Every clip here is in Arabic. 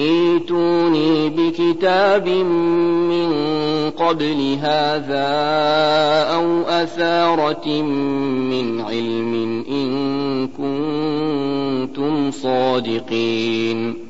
ائتوني بكتاب من قبل هذا أو أثارة من علم إن كنتم صادقين.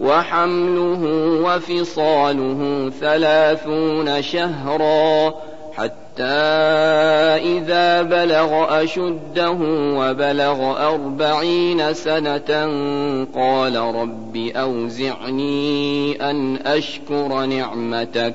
وحمله وفصاله ثلاثون شهرا حتى إذا بلغ أشده وبلغ أربعين سنة قال رب أوزعني أن أشكر نعمتك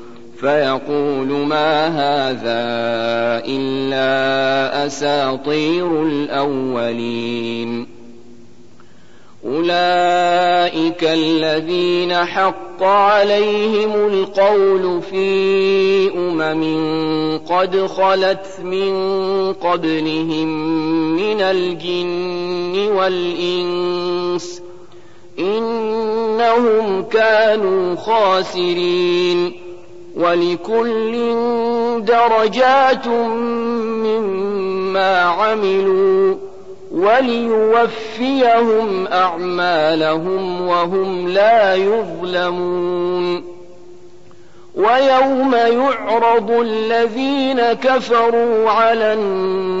فيقول ما هذا إلا أساطير الأولين. أولئك الذين حق عليهم القول في أمم قد خلت من قبلهم من الجن والإنس إنهم كانوا خاسرين. ولكل درجات مما عملوا وليوفيهم أعمالهم وهم لا يظلمون ويوم يعرض الذين كفروا على النار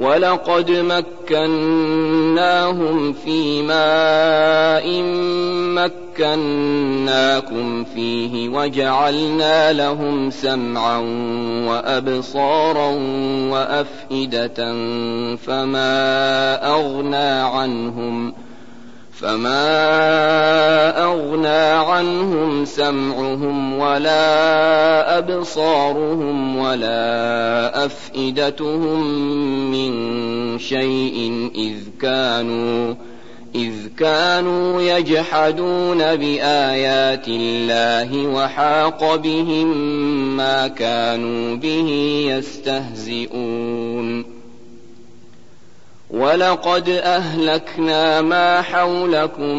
ولقد مكناهم في ماء مكناكم فيه وجعلنا لهم سمعا وأبصارا وأفئدة فما أغنى عنهم فما أغنى عنهم سمعهم ولا أبصارهم ولا أفئدتهم من شيء إذ كانوا إذ كانوا يجحدون بآيات الله وحاق بهم ما كانوا به يستهزئون. ولقد أهلكنا ما حولكم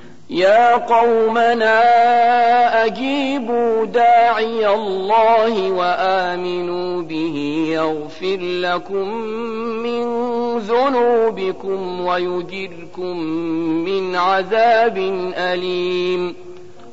يا قومنا أجيبوا داعي الله وآمنوا به يغفر لكم من ذنوبكم ويجركم من عذاب أليم.